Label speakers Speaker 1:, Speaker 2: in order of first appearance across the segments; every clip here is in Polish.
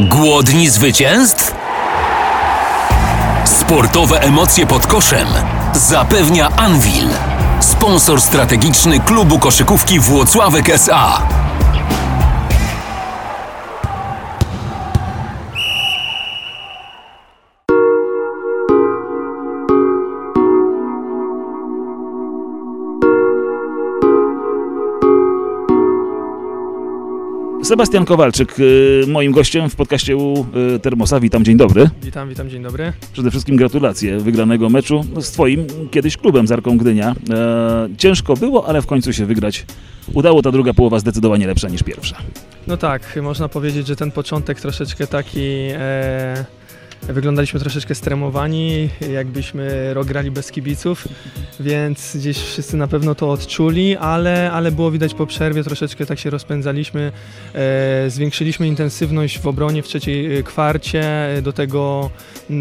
Speaker 1: Głodni zwycięstw? Sportowe emocje pod koszem zapewnia Anvil, sponsor strategiczny klubu koszykówki Włocławek SA.
Speaker 2: Sebastian Kowalczyk, y, moim gościem w podcaście u y, Termosa. Witam, dzień dobry.
Speaker 3: Witam, witam, dzień dobry.
Speaker 2: Przede wszystkim gratulacje wygranego meczu z Twoim kiedyś klubem z Arką Gdynia. E, ciężko było, ale w końcu się wygrać udało. Ta druga połowa zdecydowanie lepsza niż pierwsza.
Speaker 3: No tak, można powiedzieć, że ten początek troszeczkę taki... E Wyglądaliśmy troszeczkę stremowani, jakbyśmy rok grali bez kibiców, więc gdzieś wszyscy na pewno to odczuli, ale, ale było widać po przerwie, troszeczkę tak się rozpędzaliśmy, e, zwiększyliśmy intensywność w obronie w trzeciej e, kwarcie, do tego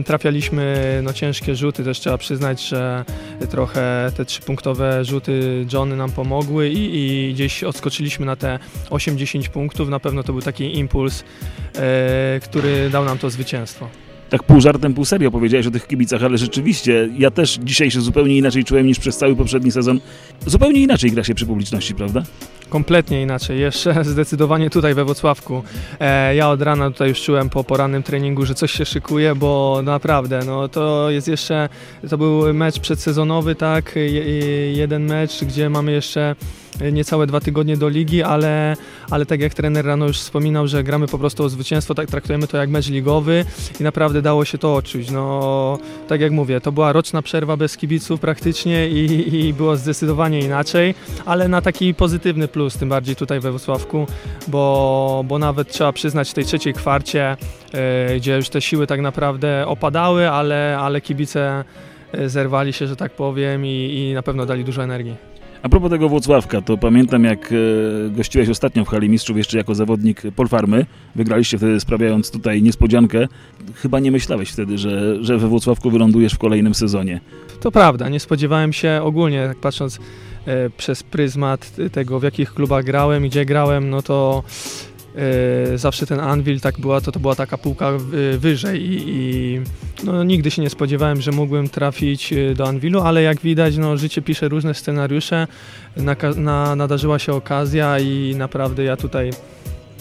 Speaker 3: trafialiśmy no, ciężkie rzuty, też trzeba przyznać, że trochę te trzypunktowe rzuty Johnny nam pomogły i, i gdzieś odskoczyliśmy na te 8-10 punktów, na pewno to był taki impuls, e, który dał nam to zwycięstwo
Speaker 2: tak pół żartem, pół serio powiedziałeś o tych kibicach, ale rzeczywiście ja też dzisiaj się zupełnie inaczej czułem niż przez cały poprzedni sezon. Zupełnie inaczej gra się przy publiczności, prawda?
Speaker 3: Kompletnie inaczej, jeszcze zdecydowanie tutaj we Wrocławku. E, ja od rana tutaj już czułem po porannym treningu, że coś się szykuje, bo naprawdę, no to jest jeszcze, to był mecz przedsezonowy, tak, jeden mecz, gdzie mamy jeszcze niecałe dwa tygodnie do ligi, ale, ale tak jak trener rano już wspominał, że gramy po prostu o zwycięstwo, tak traktujemy to jak mecz ligowy i naprawdę dało się to odczuć. No, tak jak mówię, to była roczna przerwa bez kibiców praktycznie i, i było zdecydowanie inaczej, ale na taki pozytywny plus, tym bardziej tutaj we Wrocławku, bo, bo nawet trzeba przyznać w tej trzeciej kwarcie, yy, gdzie już te siły tak naprawdę opadały, ale, ale kibice e, zerwali się, że tak powiem i, i na pewno dali dużo energii.
Speaker 2: A propos tego Włocławka, to pamiętam jak e, gościłeś ostatnio w hali mistrzów jeszcze jako zawodnik Polfarmy. Wygraliście wtedy sprawiając tutaj niespodziankę. Chyba nie myślałeś wtedy, że, że we Włocławku wylądujesz w kolejnym sezonie.
Speaker 3: To prawda, nie spodziewałem się ogólnie, tak patrząc e, przez pryzmat tego, w jakich klubach grałem gdzie grałem, no to zawsze ten Anvil tak była, to, to była taka półka wyżej i, i no, nigdy się nie spodziewałem, że mógłbym trafić e, do Anwilu, ale jak widać, no, życie pisze różne scenariusze. Na, na, nadarzyła się okazja i naprawdę ja tutaj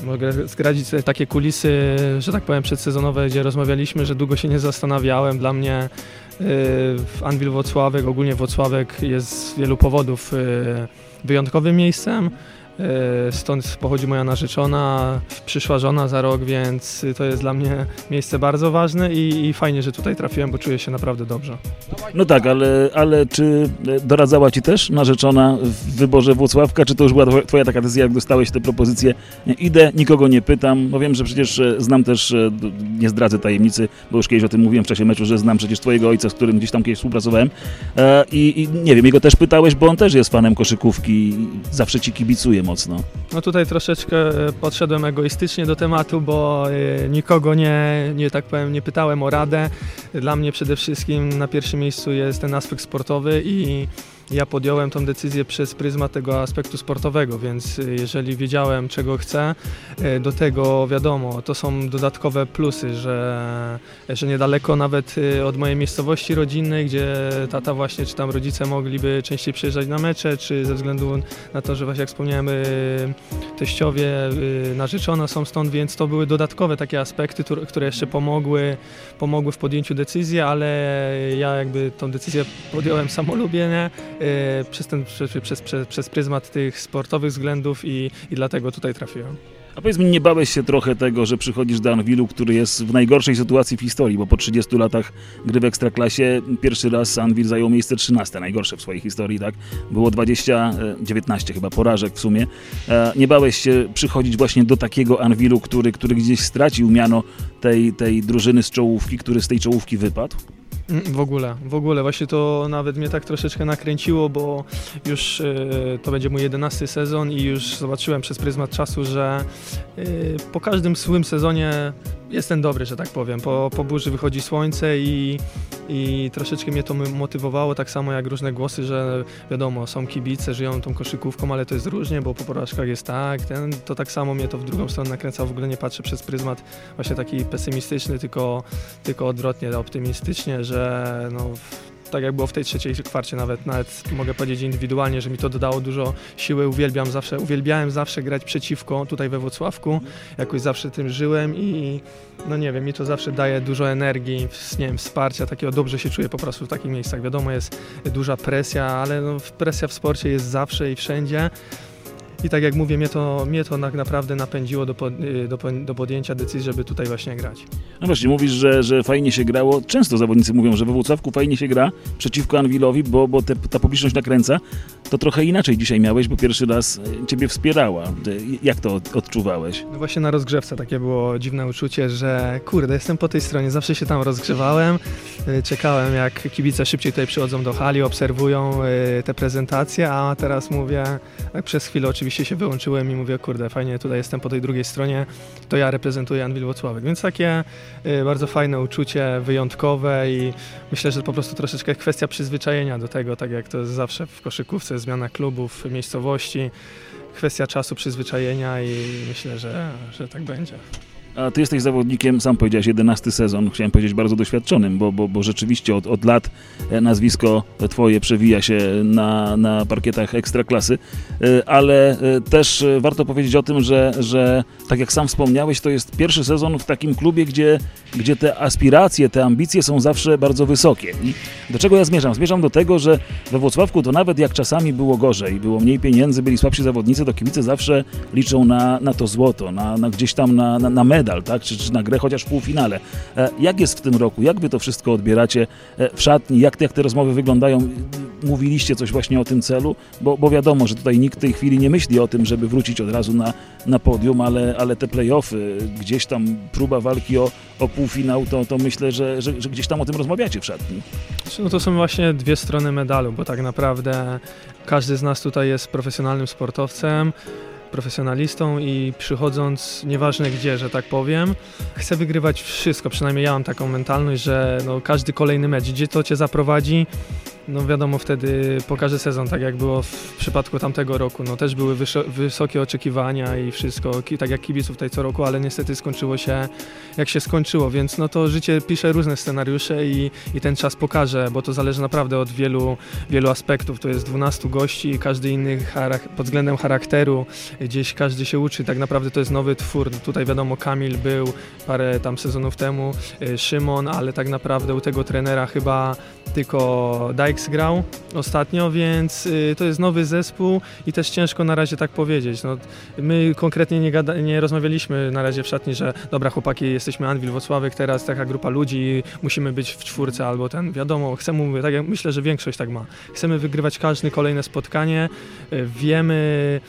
Speaker 3: mogę zgradzić takie kulisy, że tak powiem, przedsezonowe, gdzie rozmawialiśmy, że długo się nie zastanawiałem. Dla mnie e, w Anwil Wocławek, ogólnie Wocławek jest z wielu powodów e, wyjątkowym miejscem. E, stąd pochodzi moja narzeczona, przyszła żona za rok, więc to jest dla mnie miejsce bardzo ważne i, i, fajnie, że tutaj trafiłem, bo czuję się naprawdę dobrze.
Speaker 2: No tak, ale, ale czy doradzała Ci też narzeczona w wyborze Włocławka, czy to już była Twoja taka decyzja, jak dostałeś te propozycje? Nie, idę, nikogo nie pytam, bo wiem, że przecież e, znam też, e, nie zdradzę tajemnicy, bo już kiedyś o tym mówiłem w czasie meczu, że znam przecież Twojego ojca, z którym gdzieś tam kiedyś współpracowałem i, i nie wiem, jego też pytałeś, bo on też jest fanem koszykówki zawsze Ci kibicuje mocno.
Speaker 3: No tutaj troszeczkę e, podszedłem egoistycznie do tematu, bo e, nikogo nie, nie tak powiem, nie pytałem o radę. Dla mnie przede wszystkim na pierwszym miejscu jest ten aspekt sportowy i ja podjąłem tą decyzję przez pryzmat tego aspektu sportowego, więc y, jeżeli wiedziałem, czego chcę, y, do tego wiadomo, to są dodatkowe plusy, że, że niedaleko nawet y, od mojej miejscowości rodzinnej, gdzie tata właśnie, czy tam rodzice mogliby częściej przyjeżdżać na mecze, czy ze względu na to, że właśnie jak wspomniałem, teściowie, narzeczona są stąd, więc to były dodatkowe takie aspekty, które jeszcze pomogły, pomogły w podjęciu decyzji, ale ja jakby tą decyzję podjąłem samolubienie, przez, ten, przez, przez, przez pryzmat tych sportowych względów i, i dlatego tutaj trafiłem.
Speaker 2: A powiedz mi, nie bałeś się trochę tego, że przychodzisz do Anwilu, który jest w najgorszej sytuacji w historii, bo po 30 latach gry w Ekstraklasie pierwszy raz Anwil zajął miejsce 13, najgorsze w swojej historii, tak? Było 20, 19 e, chyba porażek w sumie. E, nie bałeś się przychodzić właśnie do takiego Anwilu, który, który gdzieś stracił miano tej, tej drużyny z czołówki, który z tej czołówki wypadł?
Speaker 3: Mm, w ogóle, w ogóle. Właśnie to nawet mnie tak troszeczkę nakręciło, bo już y, to będzie mój jedenasty sezon i już zobaczyłem przez pryzmat czasu, że y, po każdym swym sezonie jestem dobry, że tak powiem. Po, po burzy wychodzi słońce i, i troszeczkę mnie to motywowało, tak samo jak różne głosy, że wiadomo, są kibice, żyją tą koszykówką, ale to jest różnie, bo po porażkach jest tak, ten, to tak samo mnie to w drugą stronę nakręca, w ogóle nie patrzę przez pryzmat właśnie taki pesymistyczny, tylko, tylko odwrotnie, optymistycznie, że no, tak jak było w tej trzeciej kwarcie nawet, nawet mogę powiedzieć indywidualnie, że mi to dodało dużo siły, uwielbiam zawsze, uwielbiałem zawsze grać przeciwko tutaj we Wrocławku, jakoś zawsze tym żyłem i no nie wiem, mi to zawsze daje dużo energii, nie wiem, wsparcia, takiego dobrze się czuję po prostu w takich miejscach. Wiadomo, jest duża presja, ale no, presja w sporcie jest zawsze i wszędzie. I tak jak mówię, mnie to, mnie to tak naprawdę napędziło do, y, do, do podjęcia decyzji, żeby tutaj właśnie grać.
Speaker 2: No właśnie, mówisz, że, że fajnie się grało. Często zawodnicy mówią, że we Włocławku fajnie się gra przeciwko Anwilowi, bo, bo te, ta publiczność nakręca. To trochę inaczej dzisiaj miałeś, bo pierwszy raz e, ciebie wspierała. Jak to odczuwałeś?
Speaker 3: No właśnie na rozgrzewce takie było dziwne uczucie, że kurde, jestem po tej stronie, zawsze się tam rozgrzewałem, e, czekałem jak kibice szybciej tutaj przychodzą do hali, obserwują e, te prezentacje, a teraz mówię, tak przez chwilę oczywiście się wyłączyłem i mówię, kurde, fajnie, tutaj jestem po tej drugiej stronie, to ja reprezentuję Anwil Włocławek, więc takie bardzo fajne uczucie, wyjątkowe i myślę, że po prostu troszeczkę kwestia przyzwyczajenia do tego, tak jak to jest zawsze w koszykówce, zmiana klubów, miejscowości, kwestia czasu, przyzwyczajenia i myślę, że, że tak będzie.
Speaker 2: A ty jesteś zawodnikiem, sam powiedziałeś, 11 sezon, chciałem powiedzieć bardzo doświadczonym, bo, bo, bo rzeczywiście od, od lat e, nazwisko twoje przewija się na, na parkietach ekstraklasy, e, ale e, też warto powiedzieć o tym, że, że tak jak sam wspomniałeś, to jest pierwszy sezon w takim klubie, gdzie, gdzie te aspiracje, te ambicje są zawsze bardzo wysokie. I do czego ja zmierzam? Zmierzam do tego, że we Włocławku to nawet jak czasami było gorzej, było mniej pieniędzy, byli słabsi zawodnicy, to kibice zawsze liczą na, na to złoto, na, na gdzieś tam na, na, na medal, tak? Czy, czy na grę chociaż w półfinale. E, jak jest w tym roku? Jak wy to wszystko odbieracie e, w szatni? Jak, jak te rozmowy wyglądają? Mówiliście coś właśnie o tym celu? Bo, bo wiadomo, że tutaj nikt w tej chwili nie myśli o tym, żeby wrócić od razu na, na podium, ale, ale te playoffy, gdzieś tam próba walki o, o półfinał, to, to myślę, że, że, że gdzieś tam o tym rozmawiacie w szatni.
Speaker 3: No to są właśnie dwie strony medalu, bo tak naprawdę każdy z nas tutaj jest profesjonalnym sportowcem profesjonalistą i przychodząc, nieważne gdzie, że tak powiem, chcę wygrywać wszystko. Przynajmniej ja mam taką mentalność, że no, każdy kolejny mecz, gdzie to cię zaprowadzi, no wiadomo, wtedy pokaże sezon, tak jak było w przypadku tamtego roku. No też były wysokie oczekiwania i wszystko, tak jak kibiców tutaj co roku, ale niestety skończyło się jak się skończyło, więc no to życie pisze różne scenariusze i, i ten czas pokaże, bo to zależy naprawdę od wielu, wielu aspektów. To jest 12 gości każdy inny pod względem charakteru, gdzieś każdy się uczy, tak naprawdę to jest nowy twór. Tutaj wiadomo, Kamil był parę tam sezonów temu, y, Szymon, ale tak naprawdę u tego trenera chyba tylko Dykes grał ostatnio, więc y, to jest nowy zespół i też ciężko na razie tak powiedzieć. No, my konkretnie nie, gada, nie rozmawialiśmy na razie w szatni, że dobra chłopaki, jesteśmy Anwil Wocławek, teraz taka grupa ludzi, musimy być w czwórce albo ten, wiadomo, chcemy, tak jak myślę, że większość tak ma. Chcemy wygrywać każde kolejne spotkanie, y, wiemy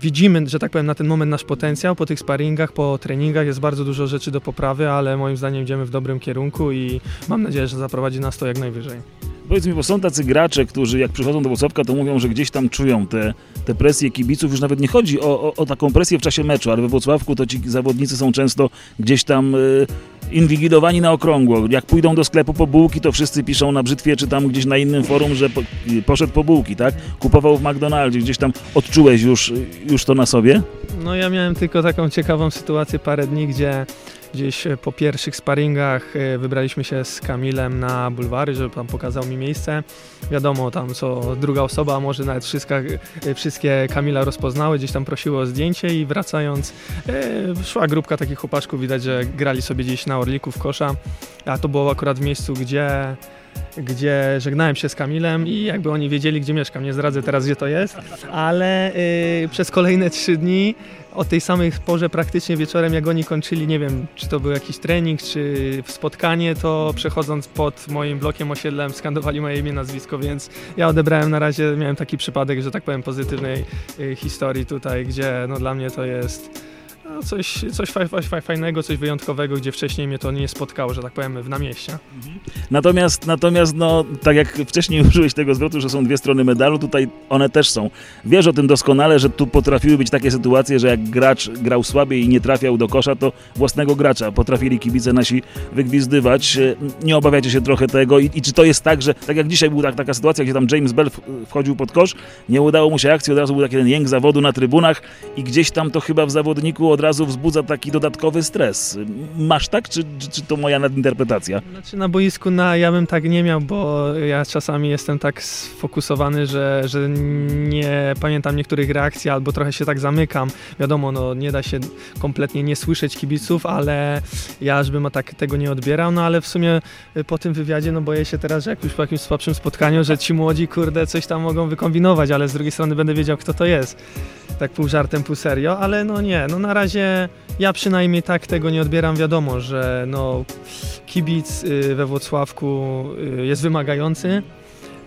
Speaker 3: widzimy, że tak powiem, na ten moment nasz potencjał po tych sparingach, po treningach. Jest bardzo dużo rzeczy do poprawy, ale moim zdaniem idziemy w dobrym kierunku i mam nadzieję, że zaprowadzi nas to jak najwyżej.
Speaker 2: Powiedz mi, bo są tacy gracze, którzy jak przychodzą do Włocławka, to mówią, że gdzieś tam czują te, te presje kibiców. Już nawet nie chodzi o, o, o taką presję w czasie meczu, ale we Włocławku to ci zawodnicy są często gdzieś tam y, inwigilowani na okrągło. Jak pójdą do sklepu po bułki, to wszyscy piszą na brzytwie, czy tam gdzieś na innym forum, że po, poszedł po bułki, tak? Kupował w McDonaldzie. Gdzieś tam odczułeś już, już to na sobie?
Speaker 3: No ja miałem tylko taką ciekawą sytuację parę dni, gdzie gdzieś e, po pierwszych sparingach e, wybraliśmy się z Kamilem na bulwary, żeby tam pokazał mi miejsce. Wiadomo, tam co druga osoba, może nawet wszystkie, wszystkie Kamila rozpoznały, gdzieś tam prosiły o zdjęcie i wracając e, szła grupka takich chłopaczków, widać, że grali sobie gdzieś na Orliku w kosza, a to było akurat w miejscu, gdzie gdzie żegnałem się z Kamilem i jakby oni wiedzieli, gdzie mieszkam. Nie zdradzę teraz, gdzie to jest, ale yy, przez kolejne trzy dni o tej samej porze praktycznie wieczorem, jak oni kończyli, nie wiem, czy to był jakiś trening, czy spotkanie, to przechodząc pod moim blokiem osiedlem skandowali moje imię, nazwisko, więc ja odebrałem na razie, miałem taki przypadek, że tak powiem, pozytywnej y, historii tutaj, gdzie no dla mnie to jest no coś, coś faj, faj, fajnego, coś wyjątkowego, gdzie wcześniej mnie to nie spotkało, że tak powiem, w namieście.
Speaker 2: Natomiast, natomiast no, tak jak wcześniej użyłeś tego zwrotu, że są dwie strony medalu, tutaj one też są. Wiesz o tym doskonale, że tu potrafiły być takie sytuacje, że jak gracz grał słabiej i nie trafiał do kosza, to własnego gracza potrafili kibice nasi wygwizdywać. Nie obawiacie się trochę tego i, i czy to jest tak, że tak jak dzisiaj była tak, taka sytuacja, gdzie tam James Bell wchodził pod kosz, nie udało mu się akcji, od razu był taki ten jęk zawodu na trybunach i gdzieś tam to chyba w zawodniku od razu wzbudza taki dodatkowy stres. Masz tak, czy, czy, czy to moja nadinterpretacja?
Speaker 3: Znaczy na boisku na, ja bym tak nie miał, bo ja czasami jestem tak sfokusowany, że, że nie pamiętam niektórych reakcji albo trochę się tak zamykam. Wiadomo, no nie da się kompletnie nie słyszeć kibiców, ale ja aż bym tak tego nie odbierał, no ale w sumie y, po tym wywiadzie, no boję się teraz, że jak już po jakimś słabszym spotkaniu, że ci młodzi, kurde, coś tam mogą wykombinować, ale z drugiej strony będę wiedział, kto to jest. Tak pół żartem, pół serio, ale no nie, no na razie ja przynajmniej tak tego nie odbieram. Wiadomo, że no kibic y, we Włocławku y, jest wymagający.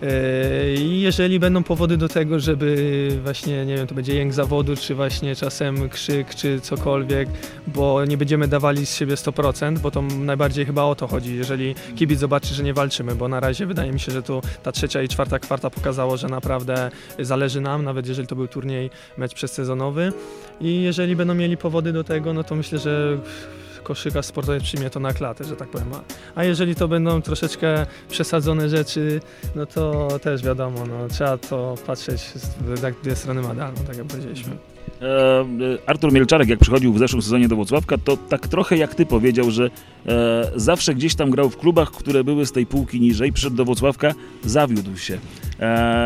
Speaker 3: Y, I jeżeli będą powody do tego, żeby właśnie, nie wiem, to będzie jęk zawodu, czy właśnie czasem krzyk, czy cokolwiek, bo nie będziemy dawali z siebie 100%, bo to najbardziej chyba o to chodzi, jeżeli kibic zobaczy, że nie walczymy, bo na razie wydaje mi się, że tu ta trzecia i czwarta kwarta pokazało, że naprawdę zależy nam, nawet jeżeli to był turniej, mecz przedsezonowy. I jeżeli będą mieli powody do tego, no to myślę, że koszykarz sportowy przyjmie to na klatę, że tak powiem. A- jeżeli to będą troszeczkę przesadzone rzeczy, no to też wiadomo, no, trzeba to patrzeć z tak dwie strony medalu, tak jak powiedzieliśmy.
Speaker 2: E, e, Artur Mielczarek, jak przychodził w zeszłym sezonie do Włocławka, to tak trochę jak ty powiedział, że e, zawsze gdzieś tam grał w klubach, które były z tej półki niżej, przyszedł do Włocławka, zawiódł się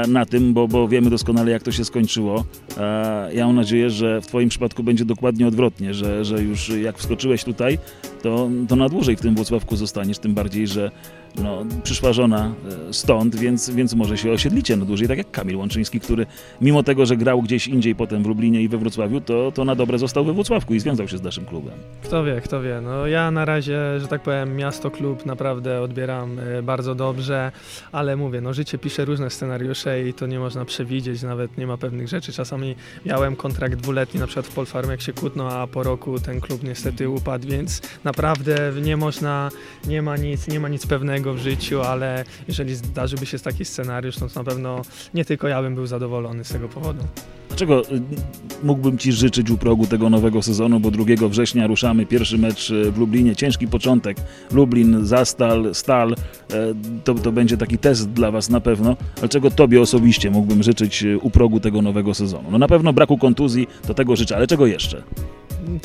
Speaker 2: na tym, bo, bo wiemy doskonale jak to się skończyło. E, ja mam nadzieję, że w twoim przypadku będzie dokładnie odwrotnie, że, że już jak wskoczyłeś tutaj, to, to na dłużej w tym Włocławku zostaniesz, tym bardziej, że no, przyszła żona e, stąd, więc, więc może się osiedlicie na dłużej, tak jak Kamil Łączyński, który mimo tego, że grał gdzieś indziej potem w Lublinie i we Wrocławiu, to, to na dobre został we Włocławku i związał się z naszym klubem.
Speaker 3: Kto wie, kto wie. No ja na razie, że tak powiem, miasto, klub naprawdę odbieram e, bardzo dobrze, ale mówię, no życie pisze różne scenariusze i to nie można przewidzieć, nawet nie ma pewnych rzeczy. Czasami miałem kontrakt dwuletni na przykład w Polfarm, jak się kłótno, a po roku ten klub niestety upadł, więc naprawdę nie można, nie ma nic, nie ma nic pewnego w życiu, ale jeżeli zdarzyłby się taki scenariusz, no to na pewno nie tylko ja bym był zadowolony z tego powodu.
Speaker 2: Dlaczego y, mógłbym Ci życzyć u progu tego nowego sezonu, bo 2 września ruszamy pierwszy mecz y, w Lublinie, ciężki początek, Lublin, Zastal, Stal, e, to, to będzie taki test dla Was na pewno. Dlaczego Tobie osobiście mógłbym życzyć y, u progu tego nowego sezonu? No na pewno braku kontuzji, to tego życzę, ale czego jeszcze?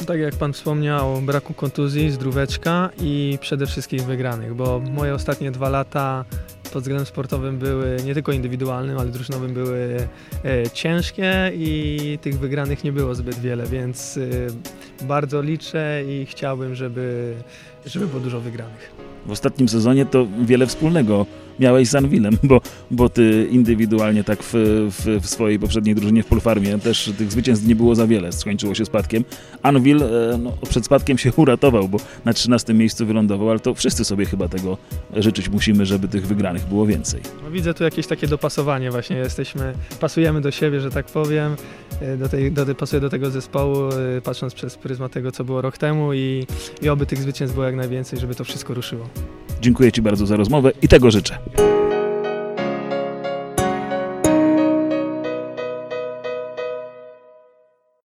Speaker 3: Tak jak pan wspomniał, braku kontuzji, zdróweczka i przede wszystkim wygranych, bo moje ostatnie dwa lata pod względem sportowym były nie tylko indywidualnym, ale drużynowym były e, ciężkie i tych wygranych nie było zbyt wiele, więc e, bardzo liczę i chciałbym, żeby, żeby było dużo wygranych.
Speaker 2: W ostatnim sezonie to wiele wspólnego miałeś z Anwilem, bo, bo Ty indywidualnie tak w, w, w swojej poprzedniej drużynie w Polfarmie też tych zwycięstw nie było za wiele, skończyło się spadkiem. Anwil e, no, przed spadkiem się uratował, bo na 13 miejscu wylądował, ale to wszyscy sobie chyba tego życzyć musimy, żeby tych wygranych było więcej.
Speaker 3: No, widzę tu jakieś takie dopasowanie właśnie, jesteśmy, pasujemy do siebie, że tak powiem, e, do tej, do, pasuję do tego zespołu, e, patrząc przez pryzmat tego, co było rok temu i, i oby tych zwycięstw było jak najwięcej, żeby to wszystko ruszyło.
Speaker 2: Dziękuję Ci bardzo za rozmowę i tego życzę. Bye.